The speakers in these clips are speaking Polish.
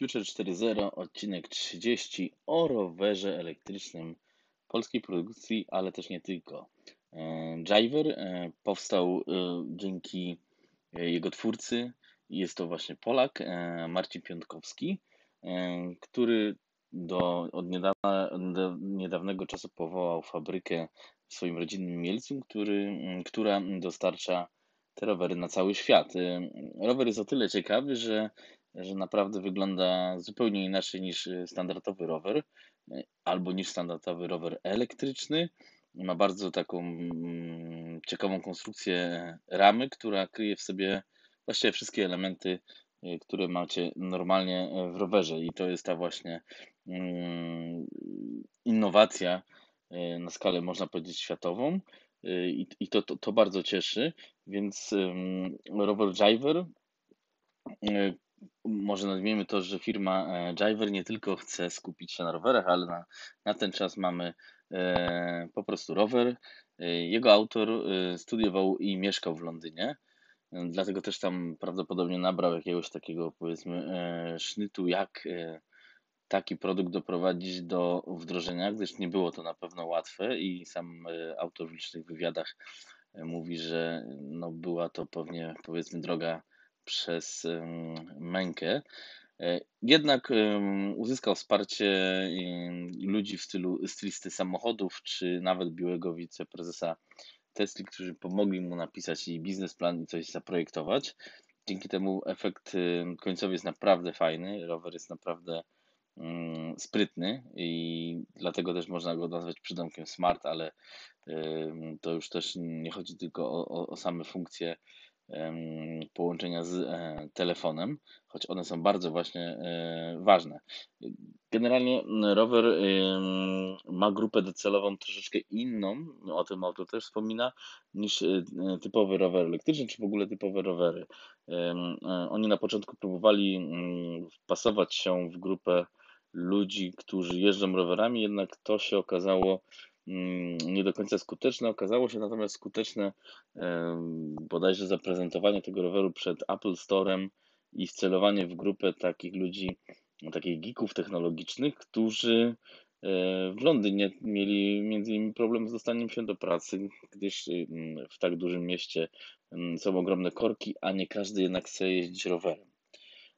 Future 4.0, odcinek 30 o rowerze elektrycznym polskiej produkcji, ale też nie tylko. E, Driver e, powstał e, dzięki jego twórcy, jest to właśnie Polak, Marcin Piątkowski, który do, od niedawna, do niedawnego czasu powołał fabrykę w swoim rodzinnym Mielcu, który, która dostarcza te rowery na cały świat. Rower jest o tyle ciekawy, że że naprawdę wygląda zupełnie inaczej niż y, standardowy rower y, albo niż standardowy rower elektryczny. Ma bardzo taką mm, ciekawą konstrukcję ramy, która kryje w sobie właściwie wszystkie elementy, które macie normalnie w rowerze. I to jest ta właśnie mm, innowacja na skalę, można powiedzieć, światową. I, to, to, to bardzo cieszy. Więc rower Driver, może nazwijmy to, że firma e, Jiver nie tylko chce skupić się na rowerach, ale na, na ten czas mamy e, po prostu rower. E, jego autor studiował i mieszkał w Londynie, dlatego też tam prawdopodobnie nabrał jakiegoś takiego powiedzmy sznytu, jak taki produkt doprowadzić do wdrożenia, gdyż nie było to na pewno łatwe i sam autor w licznych wywiadach mówi, że no była to pewnie powiedzmy droga przez mękę. E, jednak uzyskał wsparcie ludzi w stylu stylisty samochodów, czy nawet byłego wiceprezesa Tesla, którzy pomogli mu napisać i biznesplan i coś zaprojektować. Dzięki temu efekt końcowy jest naprawdę fajny. Rower jest naprawdę sprytny i dlatego też można go nazwać przydomkiem smart, ale to już też nie chodzi tylko o, o, o same funkcje połączenia z e, telefonem, choć one są bardzo właśnie e, ważne. Generalnie rower ma grupę docelową troszeczkę inną, o tym autor też wspomina, niż e, typowy rower elektryczny, czy w ogóle typowe rowery. Oni na początku próbowali mm, wpasować się w grupę ludzi, którzy jeżdżą rowerami, jednak to się okazało nie do końca skuteczne. Okazało się natomiast skuteczne bodajże zaprezentowanie tego roweru przed Apple Storem i wcelowanie w grupę takich ludzi, takich geeków technologicznych, którzy e, w Londynie mieli między innymi problem z dostaniem się do pracy, gdyż w tak dużym mieście są ogromne korki, a nie każdy jednak chce jeździć rowerem.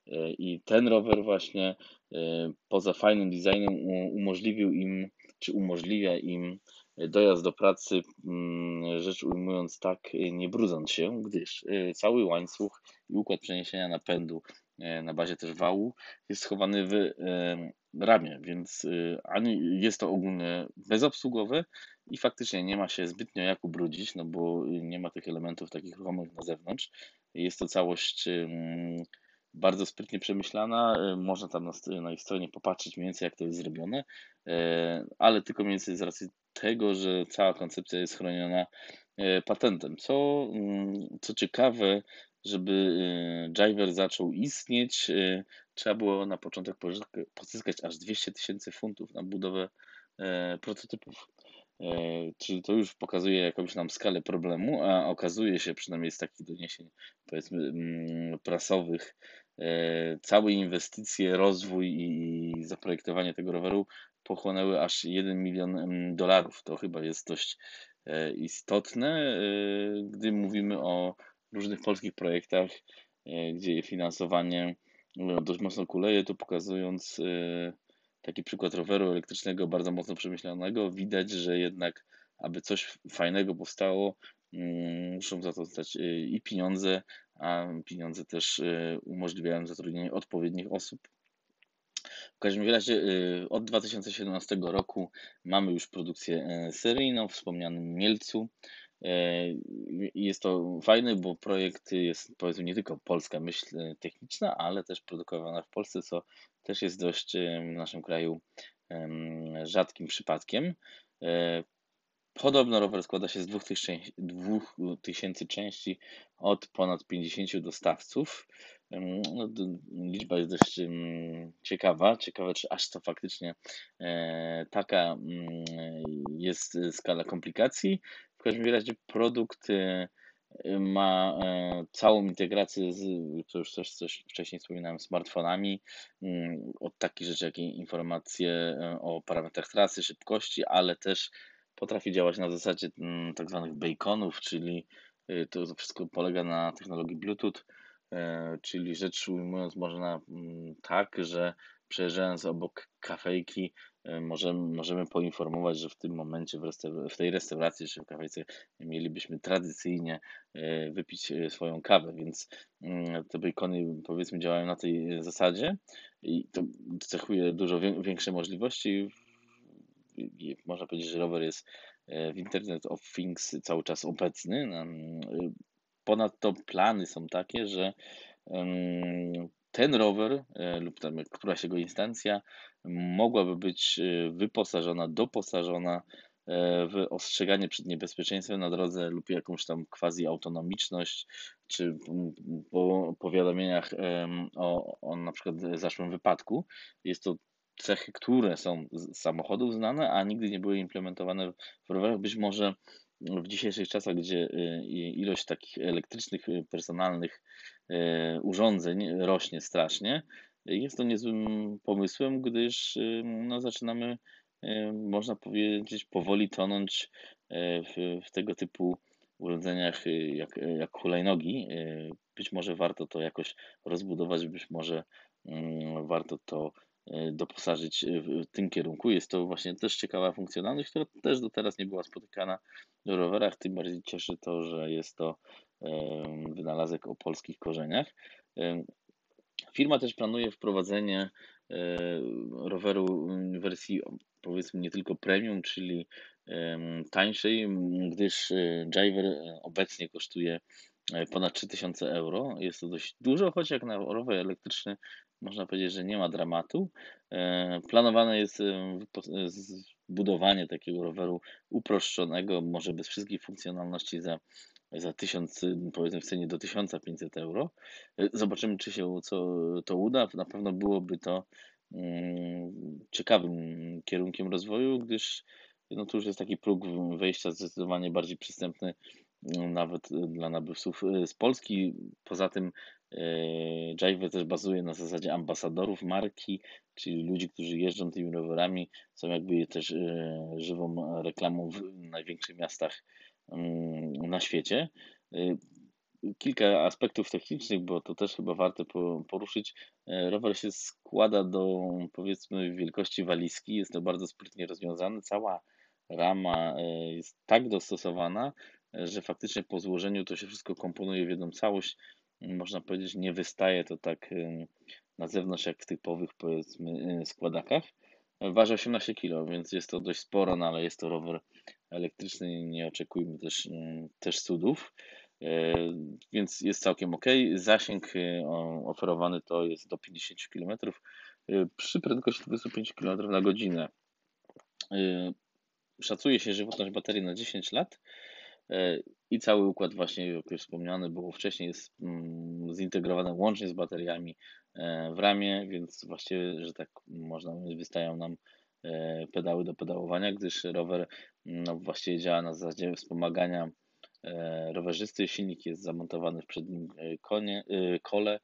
E, I ten rower właśnie e, poza fajnym designem umożliwił im czy umożliwia im dojazd do pracy, mm, rzecz ujmując tak, nie brudząc się, gdyż e, cały łańcuch i układ przeniesienia napędu e, na bazie też wału jest schowany w e, ramię, więc ani jest to ogólnie bezobsługowe i faktycznie nie ma się zbytnio jak ubrudzić, no bo nie ma tych elementów takich ruchomych na zewnątrz. Jest to całość bardzo sprytnie przemyślana. E, można tam na, na ich stronie popatrzeć mniej więcej, jak to jest zrobione, e, ale tylko mniej więcej z racji tego, że cała koncepcja jest chroniona e, patentem. Co, mm, co ciekawe, żeby Jiver zaczął istnieć, trzeba było na początek pozyskać aż 200 tysięcy funtów na budowę prototypów. Czyli to już pokazuje jakąś nam skalę problemu, a okazuje się, przynajmniej z takich doniesień powiedzmy mm, prasowych, całe inwestycje, rozwój i zaprojektowanie tego roweru pochłonęły aż 1 milion dolarów. To chyba jest dość e, istotne, e, gdy mówimy o różnych polskich projektach, gdzie finansowanie dość mocno kuleje, to pokazując taki przykład roweru elektrycznego bardzo mocno przemyślanego, widać, że jednak aby coś fajnego powstało, mm, muszą za to stać i pieniądze, a pieniądze też y, umożliwiają zatrudnienie odpowiednich osób. W każdym razie y, od 2017 roku mamy już produkcję e, seryjną w wspomnianym Mielcu. Jest to fajne, bo projekt jest powiedzmy nie tylko polska myśl techniczna, ale też produkowana w Polsce, co też jest dość w naszym kraju rzadkim przypadkiem. Podobno rower składa się z 2000 części od ponad 50 dostawców. No, liczba jest dość ciekawa. Ciekawe, czy aż to faktycznie e, taka jest skala komplikacji. W każdym razie produkt e, ma e, całą integrację z, to już coś, coś wcześniej wspominałem, smartfonami, mm, od takich rzeczy jak informacje o parametrach trasy, szybkości, ale też potrafi działać na zasadzie mm, tak zwanych beaconów, czyli y, to wszystko polega na technologii Bluetooth, e, czyli rzecz ujmując można mm, tak, że przejeżdżając obok kafejki E, możemy, możemy poinformować, że w tym momencie w, w tej restauracji czy w kafejce mielibyśmy tradycyjnie wypić swoją kawę, więc mm, te bacony powiedzmy działają na tej zasadzie i to cechuje dużo większe możliwości. Można powiedzieć, że rower jest w Internet of Things cały czas obecny. Ponadto plany są takie, że ten rower lub tam któraś jego instancja mogłaby być wyposażona, doposażona e, w ostrzeganie przed niebezpieczeństwem na drodze lub jakąś tam quasi autonomiczność, czy po powiadomieniach o, o na przykład zaszłym wypadku. Jest to cechy, które są z samochodów znane, a nigdy nie były implementowane w rowerach. Być może w dzisiejszych czasach, gdzie y, ilość takich elektrycznych, y, personalnych urządzeń rośnie strasznie, jest to niezłym pomysłem, gdyż no, zaczynamy, można powiedzieć, powoli tonąć w, w tego typu urządzeniach y, jak, jak hulajnogi. Być może warto to jakoś rozbudować, być może mm, warto to doposażyć w tym kierunku. Jest to właśnie też ciekawa funkcjonalność, która też do teraz nie była spotykana w rowerach. Tym bardziej cieszy to, że jest to wynalazek o polskich korzeniach. Firma też planuje wprowadzenie e, roweru w wersji powiedzmy nie tylko premium, czyli tańszej, gdyż e, driver obecnie kosztuje e, ponad 3000 euro. Jest to dość dużo, choć jak na rower elektryczny można powiedzieć, że nie ma dramatu. Planowane jest zbudowanie takiego roweru uproszczonego, może bez wszystkich funkcjonalności za za 1000, powiedzmy w cenie do 1500 euro. E, zobaczymy, czy się co, to uda. Na pewno byłoby to mm, ciekawym kierunkiem rozwoju, gdyż no to już jest taki próg wejścia zdecydowanie bardziej przystępny nawet dla nabywców e, z Polski. Poza tym e, Jive też bazuje na zasadzie ambasadorów marki, czyli ludzi, którzy jeżdżą tymi rowerami, są jakby też żywą reklamą w największych miastach Mm, na świecie. Y, kilka aspektów technicznych, bo to też chyba warto poruszyć. Rower się składa do powiedzmy wielkości walizki, jest to bardzo sprytnie rozwiązane. Cała rama jest tak dostosowana, że faktycznie po złożeniu to się wszystko komponuje w jedną całość. Można powiedzieć, nie wystaje to tak na zewnątrz jak w typowych powiedzmy składakach. Waży 18 kg, więc jest to dość sporo, no ale jest to rower elektryczny, nie oczekujmy też, mm, też cudów, więc jest całkiem ok. Zasięg oferowany to jest do 50 km przy prędkości 25 km na godzinę. Szacuje się żywotność baterii na 10 lat i cały układ właśnie, jak już wspomniany było wcześniej, jest mm, zintegrowany łącznie z bateriami w ramię, więc właściwie, że tak można powiedzieć, wystają nam E, pedały do pedałowania, gdyż rower no, właściwie działa na zasadzie wspomagania e, rowerzysty. Silnik jest zamontowany w przednim e, konie, kole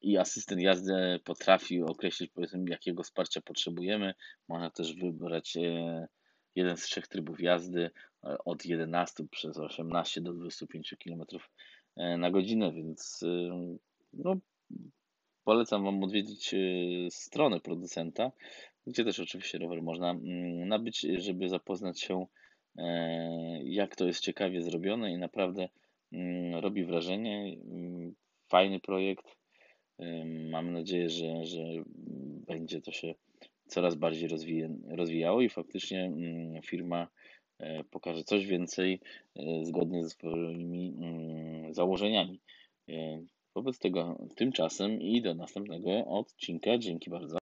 i asystent jazdy potrafi określić, powiedzmy, jakiego wsparcia potrzebujemy. Można też wybrać jeden z trzech trybów jazdy od 11 przez 18 do 25 km na godzinę, więc no, polecam Wam odwiedzić stronę producenta gdzie też oczywiście rower można mm, nabyć, żeby zapoznać się, e, jak to jest ciekawie zrobione i naprawdę mm, robi wrażenie. Fajny projekt. Mam nadzieję, że, że będzie to się coraz bardziej rozwijało i faktycznie firma e, pokaże coś więcej e, zgodnie ze swoimi założeniami. Wobec tego tymczasem i do następnego odcinka. Dzięki bardzo.